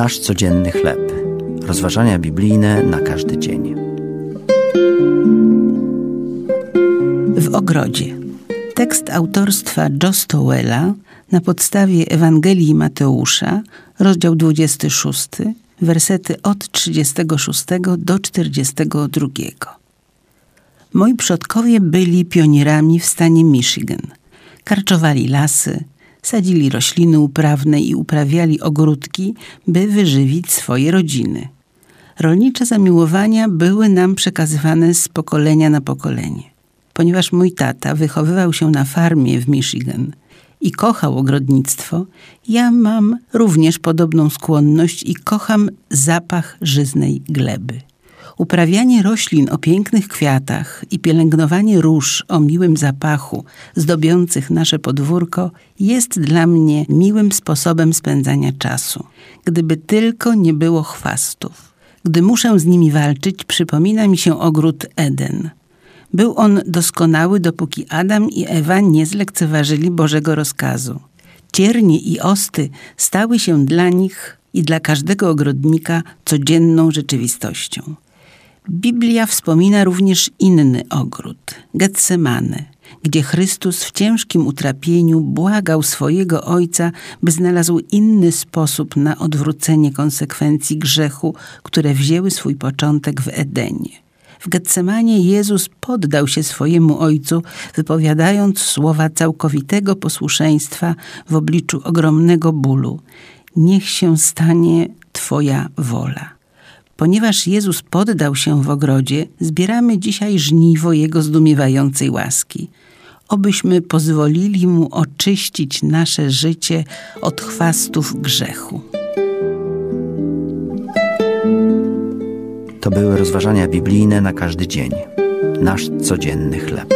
Nasz codzienny chleb. Rozważania biblijne na każdy dzień. W ogrodzie. Tekst autorstwa Joe Stowella na podstawie Ewangelii Mateusza, rozdział 26, wersety od 36 do 42. Moi przodkowie byli pionierami w stanie Michigan. Karczowali lasy, sadzili rośliny uprawne i uprawiali ogródki, by wyżywić swoje rodziny. Rolnicze zamiłowania były nam przekazywane z pokolenia na pokolenie. Ponieważ mój tata wychowywał się na farmie w Michigan i kochał ogrodnictwo, ja mam również podobną skłonność i kocham zapach żyznej gleby. Uprawianie roślin o pięknych kwiatach i pielęgnowanie róż o miłym zapachu, zdobiących nasze podwórko, jest dla mnie miłym sposobem spędzania czasu. Gdyby tylko nie było chwastów. Gdy muszę z nimi walczyć, przypomina mi się ogród Eden. Był on doskonały, dopóki Adam i Ewa nie zlekceważyli Bożego rozkazu. Ciernie i osty stały się dla nich i dla każdego ogrodnika codzienną rzeczywistością. Biblia wspomina również inny ogród, Getsemane, gdzie Chrystus w ciężkim utrapieniu błagał swojego Ojca, by znalazł inny sposób na odwrócenie konsekwencji grzechu, które wzięły swój początek w Edenie. W Getsemanie Jezus poddał się swojemu Ojcu, wypowiadając słowa całkowitego posłuszeństwa w obliczu ogromnego bólu. Niech się stanie Twoja wola. Ponieważ Jezus poddał się w ogrodzie, zbieramy dzisiaj żniwo Jego zdumiewającej łaski. Obyśmy pozwolili Mu oczyścić nasze życie od chwastów grzechu. To były rozważania biblijne na każdy dzień. Nasz codzienny chleb.